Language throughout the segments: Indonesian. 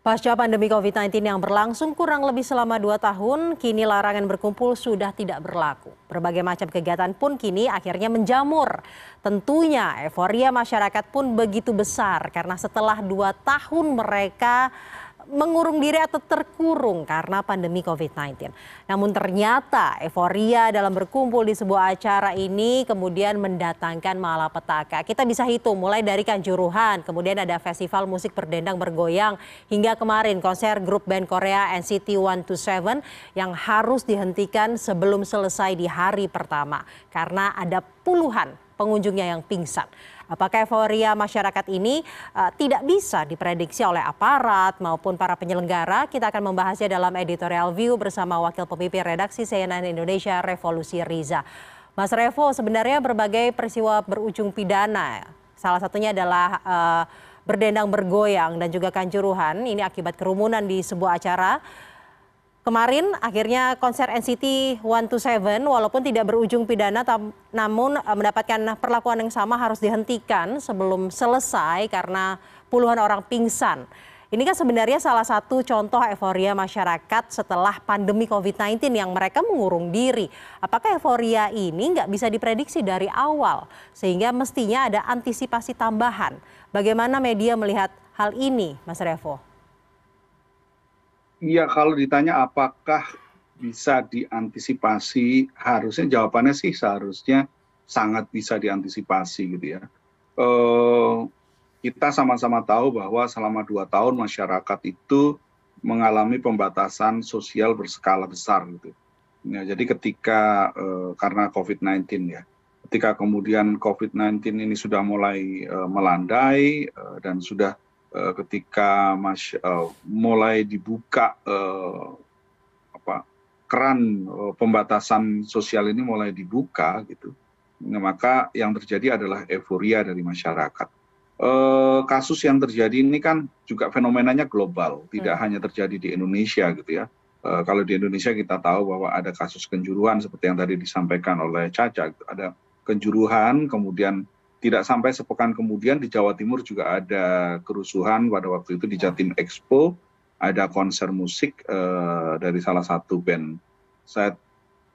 Pasca pandemi COVID-19 yang berlangsung kurang lebih selama dua tahun, kini larangan berkumpul sudah tidak berlaku. Berbagai macam kegiatan pun kini akhirnya menjamur. Tentunya euforia masyarakat pun begitu besar karena setelah dua tahun mereka mengurung diri atau terkurung karena pandemi COVID-19. Namun ternyata euforia dalam berkumpul di sebuah acara ini kemudian mendatangkan malapetaka. Kita bisa hitung mulai dari Kanjuruhan, kemudian ada festival musik berdendang bergoyang, hingga kemarin konser grup band Korea NCT 127 yang harus dihentikan sebelum selesai di hari pertama karena ada puluhan pengunjungnya yang pingsan. Apakah euforia masyarakat ini uh, tidak bisa diprediksi oleh aparat maupun para penyelenggara? Kita akan membahasnya dalam editorial view bersama Wakil Pemimpin Redaksi CNN Indonesia Revolusi Riza. Mas Revo, sebenarnya berbagai peristiwa berujung pidana, salah satunya adalah uh, berdendang bergoyang dan juga kanjuruhan. Ini akibat kerumunan di sebuah acara kemarin akhirnya konser NCT 127 walaupun tidak berujung pidana namun eh, mendapatkan perlakuan yang sama harus dihentikan sebelum selesai karena puluhan orang pingsan. Ini kan sebenarnya salah satu contoh euforia masyarakat setelah pandemi COVID-19 yang mereka mengurung diri. Apakah euforia ini nggak bisa diprediksi dari awal? Sehingga mestinya ada antisipasi tambahan. Bagaimana media melihat hal ini, Mas Revo? Iya, kalau ditanya apakah bisa diantisipasi, harusnya jawabannya sih seharusnya sangat bisa diantisipasi gitu ya. Eh, kita sama-sama tahu bahwa selama dua tahun masyarakat itu mengalami pembatasan sosial berskala besar gitu. Ya, jadi ketika eh, karena COVID-19 ya, ketika kemudian COVID-19 ini sudah mulai eh, melandai dan sudah ketika mas, uh, mulai dibuka uh, apa, keran uh, pembatasan sosial ini mulai dibuka gitu, nah, maka yang terjadi adalah euforia dari masyarakat. Uh, kasus yang terjadi ini kan juga fenomenanya global, tidak hmm. hanya terjadi di Indonesia gitu ya. Uh, kalau di Indonesia kita tahu bahwa ada kasus kenjuruhan seperti yang tadi disampaikan oleh Caca, gitu. ada kenjuruhan, kemudian tidak sampai sepekan kemudian di Jawa Timur juga ada kerusuhan pada waktu itu di Jatim Expo. Ada konser musik uh, dari salah satu band. Saya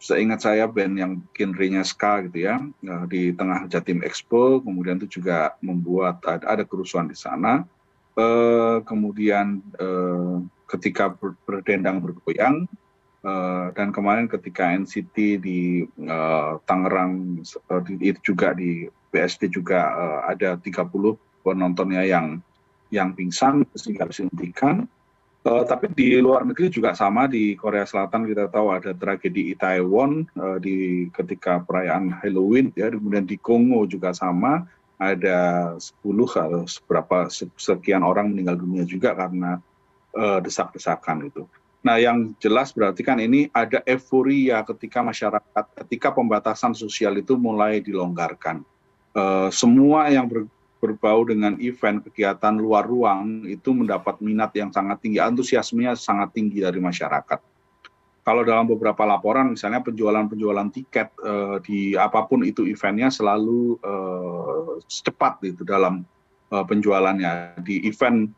seingat saya band yang genrenya ska gitu ya uh, di tengah Jatim Expo. Kemudian itu juga membuat ada, ada kerusuhan di sana. Uh, kemudian uh, ketika ber, berdendang bergoyang Uh, dan kemarin ketika NCT di uh, Tangerang uh, itu juga di BSD juga uh, ada 30 penontonnya yang yang pingsan sehingga harus dihentikan. Uh, tapi di luar negeri juga sama di Korea Selatan kita tahu ada tragedi Itaewon uh, di ketika perayaan Halloween ya kemudian di Kongo juga sama ada 10 atau seberapa sekian orang meninggal dunia juga karena uh, desak-desakan itu. Nah, yang jelas berarti kan ini ada euforia ketika masyarakat, ketika pembatasan sosial itu mulai dilonggarkan. Eh, semua yang berbau dengan event kegiatan luar ruang itu mendapat minat yang sangat tinggi, antusiasmenya sangat tinggi dari masyarakat. Kalau dalam beberapa laporan, misalnya penjualan-penjualan tiket uh, di apa pun itu eventnya selalu uh, cepat itu dalam uh, penjualannya. Di event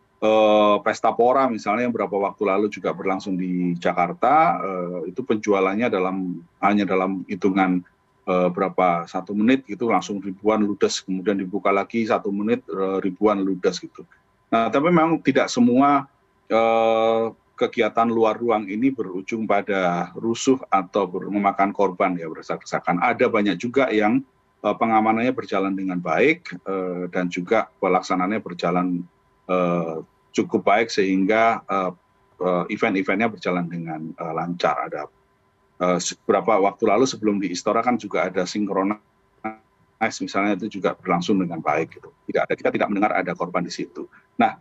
Pesta Pora misalnya yang beberapa waktu lalu juga berlangsung di Jakarta, uh, itu penjualannya dalam hanya dalam hitungan Eh, berapa satu menit gitu langsung ribuan ludes kemudian dibuka lagi satu menit eh, ribuan ludes gitu. Nah tapi memang tidak semua eh, kegiatan luar ruang ini berujung pada rusuh atau memakan korban ya berdasarkan. Ada banyak juga yang pengamanannya berjalan dengan baik dan juga pelaksanaannya berjalan cukup baik sehingga event-eventnya berjalan dengan lancar ada Eh, beberapa waktu lalu sebelum di Istora kan juga ada sinkronis misalnya itu juga berlangsung dengan baik gitu. Tidak ada kita tidak mendengar ada korban di situ. Nah,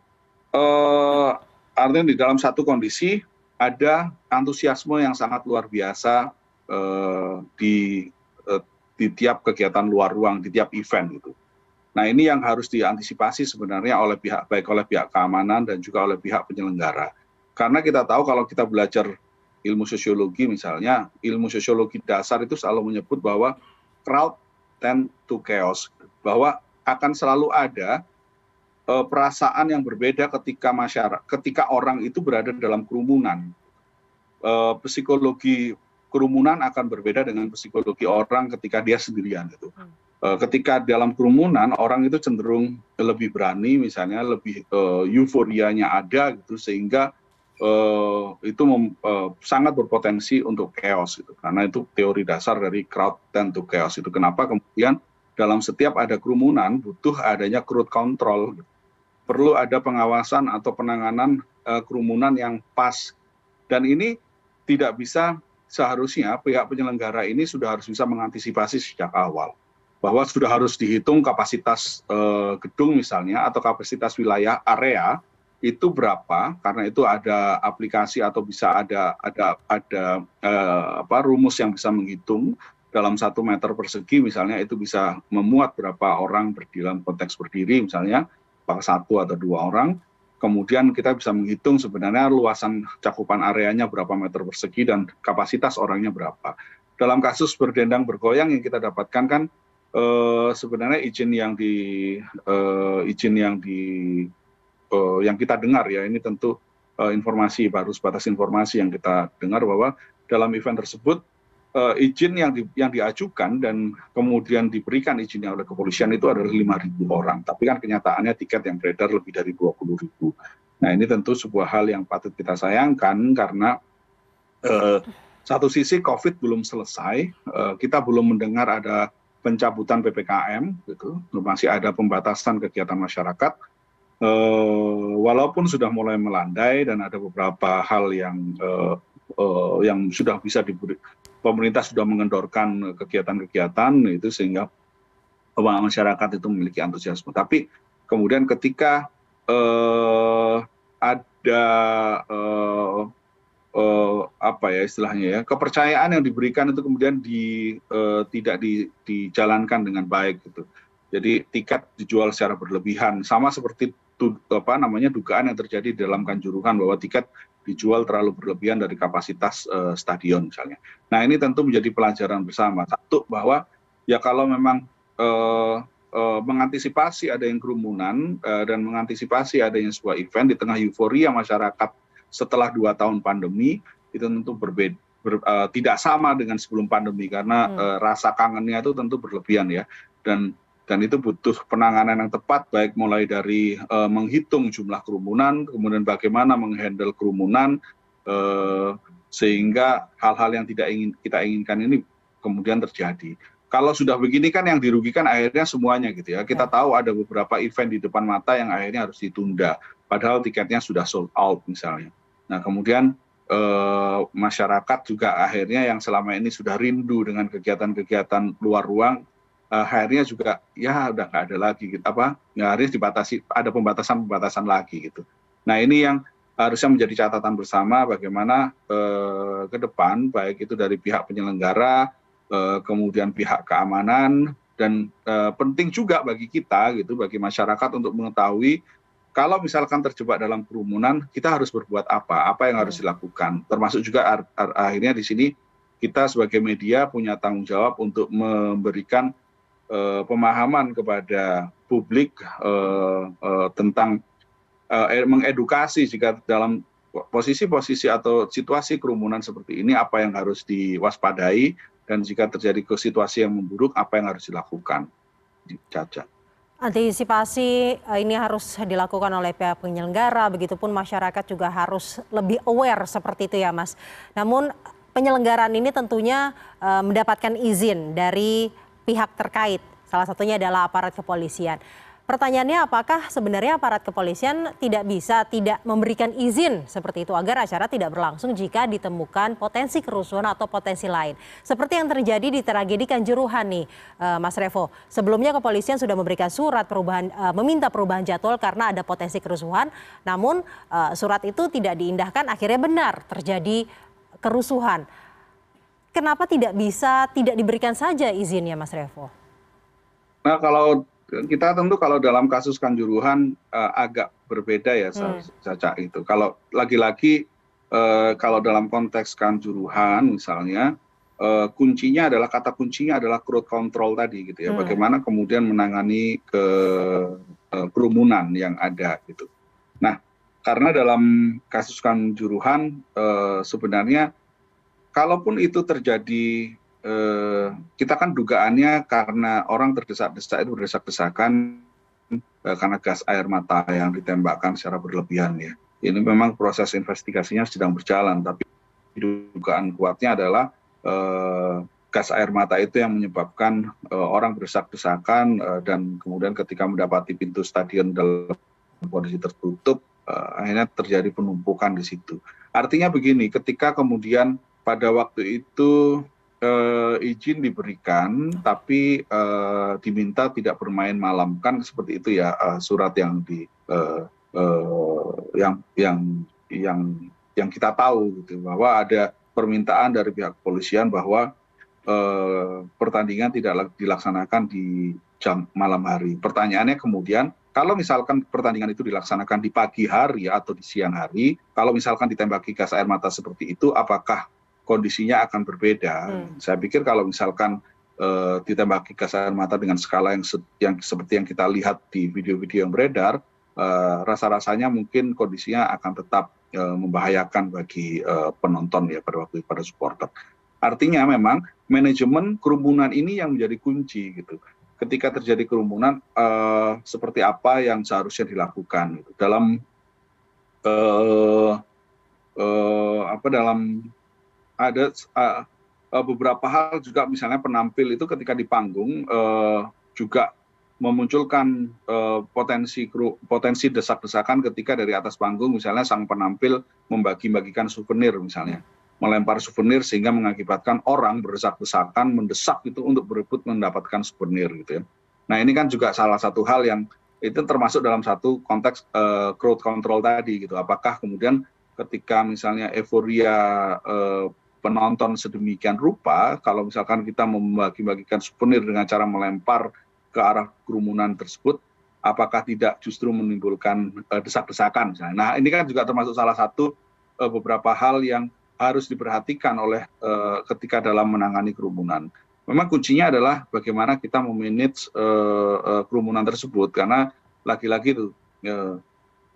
eh, artinya di dalam satu kondisi ada antusiasme yang sangat luar biasa eh, di eh, di tiap kegiatan luar ruang, di tiap event gitu. Nah, ini yang harus diantisipasi sebenarnya oleh pihak baik oleh pihak keamanan dan juga oleh pihak penyelenggara. Karena kita tahu kalau kita belajar ilmu sosiologi misalnya, ilmu sosiologi dasar itu selalu menyebut bahwa crowd tend to chaos, bahwa akan selalu ada uh, perasaan yang berbeda ketika masyarakat, ketika orang itu berada dalam kerumunan. Uh, psikologi kerumunan akan berbeda dengan psikologi orang ketika dia sendirian gitu. Uh, ketika dalam kerumunan orang itu cenderung lebih berani, misalnya lebih uh, euforianya ada gitu, sehingga uh, itu sangat berpotensi untuk chaos gitu. Karena itu teori dasar dari crowd tend to chaos itu. Kenapa kemudian dalam setiap ada kerumunan butuh adanya crowd control. Gitu perlu ada pengawasan atau penanganan kerumunan yang pas. Dan ini tidak bisa seharusnya pihak penyelenggara ini sudah harus bisa mengantisipasi sejak awal bahwa sudah harus dihitung kapasitas uh, gedung misalnya atau kapasitas wilayah area itu berapa karena itu ada aplikasi atau bisa ada ada ada uh, apa rumus yang bisa menghitung dalam satu meter persegi misalnya itu bisa memuat berapa orang berdiri dalam konteks berdiri misalnya apakah satu atau dua orang kemudian kita bisa menghitung sebenarnya luasan cakupan areanya berapa meter persegi dan kapasitas orangnya berapa. Dalam kasus berdendang bergoyang yang kita dapatkan kan eh, sebenarnya izin yang di eh, izin yang di eh, yang kita dengar ya ini tentu eh, informasi baru sebatas informasi yang kita dengar bahwa dalam event tersebut uh, izin yang di, yang diajukan dan kemudian diberikan izinnya oleh kepolisian itu adalah 5.000 orang. Tapi kan kenyataannya tiket yang beredar lebih dari 20.000. Nah ini tentu sebuah hal yang patut kita sayangkan karena uh, satu sisi COVID belum selesai, uh, kita belum mendengar ada pencabutan ppkm, gitu, masih ada pembatasan kegiatan masyarakat. Uh, walaupun sudah mulai melandai dan ada beberapa hal yang uh, uh, yang sudah bisa diberi, pemerintah sudah mengendorkan kegiatan-kegiatan itu sehingga masyarakat itu memiliki antusiasme. Tapi kemudian ketika eh, ada eh, eh, apa ya istilahnya ya kepercayaan yang diberikan itu kemudian di, eh, tidak di, dijalankan dengan baik gitu. Jadi tiket dijual secara berlebihan sama seperti apa namanya dugaan yang terjadi di dalam kanjuruhan bahwa tiket dijual terlalu berlebihan dari kapasitas uh, stadion misalnya. Nah ini tentu menjadi pelajaran bersama. Satu bahwa ya kalau memang uh, uh, mengantisipasi ada yang kerumunan uh, dan mengantisipasi adanya sebuah event di tengah euforia masyarakat setelah dua tahun pandemi itu tentu berbeda. Ber, uh, tidak sama dengan sebelum pandemi karena hmm. uh, rasa kangennya itu tentu berlebihan ya dan dan itu butuh penanganan yang tepat baik mulai dari uh, menghitung jumlah kerumunan kemudian bagaimana menghandle kerumunan uh, sehingga hal-hal yang tidak ingin kita inginkan ini kemudian terjadi kalau sudah begini kan yang dirugikan akhirnya semuanya gitu ya kita ya. tahu ada beberapa event di depan mata yang akhirnya harus ditunda padahal tiketnya sudah sold out misalnya nah kemudian eh, masyarakat juga akhirnya yang selama ini sudah rindu dengan kegiatan-kegiatan luar ruang uh, akhirnya juga ya udah nggak ada lagi gitu. Apa ya harus dibatasi ada pembatasan pembatasan lagi gitu. Nah ini yang harusnya menjadi catatan bersama bagaimana uh, ke depan baik itu dari pihak penyelenggara uh, kemudian pihak keamanan dan uh, penting juga bagi kita gitu bagi masyarakat untuk mengetahui kalau misalkan terjebak dalam kerumunan kita harus berbuat apa apa yang harus hmm. dilakukan termasuk juga akhirnya di sini kita sebagai media punya tanggung jawab untuk memberikan uh, pemahaman kepada publik uh, uh, tentang uh, mengedukasi jika dalam posisi-posisi atau situasi kerumunan seperti ini apa yang harus diwaspadai dan jika terjadi ke situasi yang memburuk apa yang harus dilakukan. Caca. Antisipasi ini harus dilakukan oleh pihak penyelenggara, begitupun masyarakat juga harus lebih aware seperti itu ya Mas. Namun penyelenggaraan ini tentunya uh, mendapatkan izin dari pihak terkait. Salah satunya adalah aparat kepolisian. Pertanyaannya apakah sebenarnya aparat kepolisian tidak bisa tidak memberikan izin seperti itu agar acara tidak berlangsung jika ditemukan potensi kerusuhan atau potensi lain. Seperti yang terjadi di tragedi Kanjuruhan nih uh, Mas Revo. Sebelumnya kepolisian sudah memberikan surat perubahan uh, meminta perubahan jadwal karena ada potensi kerusuhan. Namun uh, surat itu tidak diindahkan akhirnya benar terjadi kerusuhan kenapa tidak bisa tidak diberikan saja izinnya Mas Revo? Nah kalau kita tentu kalau dalam kasus kanjuruhan uh, agak berbeda ya hmm. Caca itu. Kalau lagi-lagi uh, kalau dalam konteks kanjuruhan misalnya uh, kuncinya adalah kata kuncinya adalah crowd control tadi gitu ya. Hmm. Bagaimana kemudian menangani ke uh, kerumunan yang ada gitu. Nah, karena dalam kasus kanjuruhan uh, sebenarnya kalaupun itu terjadi kita kan dugaannya karena orang terdesak-desak itu berdesak-desakan uh, karena gas air mata yang ditembakkan secara berlebihan ya. Ini memang proses investigasinya sedang berjalan, tapi dugaan kuatnya adalah uh, gas air mata itu yang menyebabkan uh, orang berdesak-desakan uh, dan kemudian ketika mendapati pintu stadion dalam kondisi tertutup uh, akhirnya terjadi penumpukan di situ. Artinya begini, ketika kemudian pada waktu itu izin diberikan tapi uh, diminta tidak bermain malam kan seperti itu ya uh, surat yang di yang yang yang kita tahu gitu bahwa ada permintaan dari pihak kepolisian bahwa pertandingan tidak dilaksanakan di jam malam hari. Pertanyaannya kemudian kalau misalkan pertandingan itu dilaksanakan di pagi hari atau di siang hari, kalau misalkan ditembaki gas air mata seperti itu, apakah kondisinya akan berbeda? Hmm. Saya pikir kalau misalkan uh, ditembaki gas air mata dengan skala yang, se yang seperti yang kita lihat di video-video yang beredar, uh, rasa-rasanya mungkin kondisinya akan tetap uh, membahayakan bagi uh, penonton ya pada waktu pada supporter. Artinya memang manajemen kerumunan ini yang menjadi kunci gitu. Ketika terjadi kerumunan uh, seperti apa yang seharusnya dilakukan gitu. dalam uh, uh, apa dalam ada beberapa hal juga misalnya penampil itu ketika di panggung uh, juga memunculkan uh, potensi potensi desak-desakan ketika dari atas panggung misalnya sang penampil membagi-bagikan souvenir misalnya melempar souvenir sehingga mengakibatkan orang berdesak-desakan mendesak itu untuk berebut mendapatkan souvenir gitu ya. Nah ini kan juga salah satu hal yang itu termasuk dalam satu konteks uh, crowd control tadi gitu. Apakah kemudian ketika misalnya euforia uh, penonton sedemikian rupa, kalau misalkan kita membagi-bagikan souvenir dengan cara melempar ke arah kerumunan tersebut apakah tidak justru menimbulkan uh, desak-desakan misalnya. Nah, ini kan juga termasuk salah satu uh, beberapa hal yang harus diperhatikan oleh uh, ketika dalam menangani kerumunan. Memang kuncinya adalah bagaimana kita memanage kerumunan tersebut karena lagi-lagi itu uh,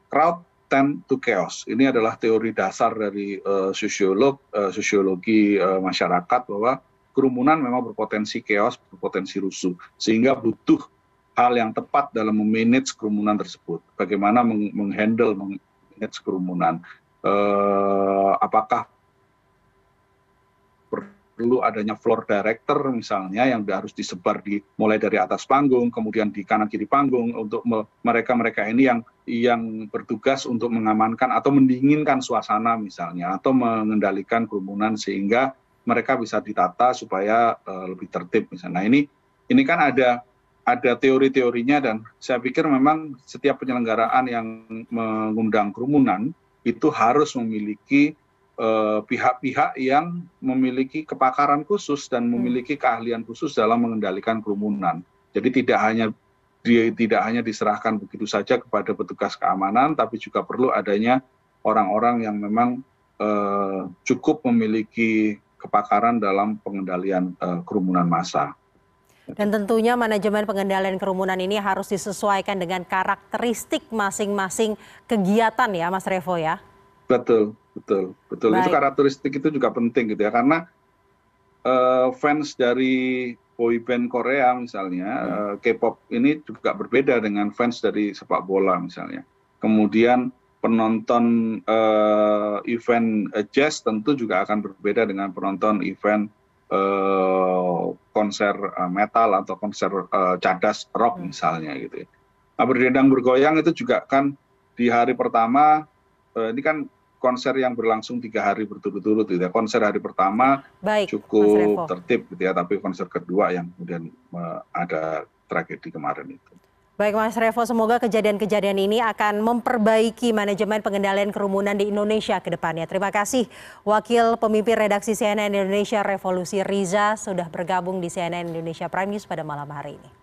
crowd tend to chaos. Ini adalah teori dasar dari uh, sosiolog uh, sosiologi uh, masyarakat bahwa kerumunan memang berpotensi chaos, berpotensi rusuh. Sehingga butuh hal yang tepat dalam memanage kerumunan tersebut. Bagaimana menghandle, manage kerumunan. Eh, apakah perlu adanya floor director misalnya yang harus disebar di mulai dari atas panggung kemudian di kanan kiri panggung untuk mereka-mereka ini yang yang bertugas untuk mengamankan atau mendinginkan suasana misalnya atau mengendalikan kerumunan sehingga mereka bisa ditata supaya uh, lebih tertib misalnya. Nah ini ini kan ada ada teori-teorinya dan saya pikir memang setiap penyelenggaraan yang mengundang kerumunan itu harus memiliki pihak-pihak uh, yang memiliki kepakaran khusus dan hmm. memiliki keahlian khusus dalam mengendalikan kerumunan. Jadi tidak hanya dia tidak hanya diserahkan begitu saja kepada petugas keamanan, tapi juga perlu adanya orang-orang yang memang uh, cukup memiliki kepakaran dalam pengendalian uh, kerumunan massa. Dan tentunya manajemen pengendalian kerumunan ini harus disesuaikan dengan karakteristik masing-masing kegiatan ya Mas Revo ya. Betul, betul, betul. Baik. Itu karakteristik itu juga penting gitu ya karena uh, fans dari boyband Korea misalnya, hmm. uh, K-pop ini juga berbeda dengan fans dari sepak bola misalnya. Kemudian penonton uh, event jazz tentu juga akan berbeda dengan penonton event uh, konser metal atau konser uh, cadas rock hmm. misalnya gitu. Ya. Nah, berdendang bergoyang itu juga kan di hari pertama ini kan konser yang berlangsung tiga hari berturut-turut gitu ya. Konser hari pertama Baik, cukup tertib gitu ya, tapi konser kedua yang kemudian ada tragedi kemarin itu. Baik Mas Revo, semoga kejadian-kejadian ini akan memperbaiki manajemen pengendalian kerumunan di Indonesia ke depannya. Terima kasih Wakil Pemimpin Redaksi CNN Indonesia Revolusi Riza sudah bergabung di CNN Indonesia Prime News pada malam hari ini.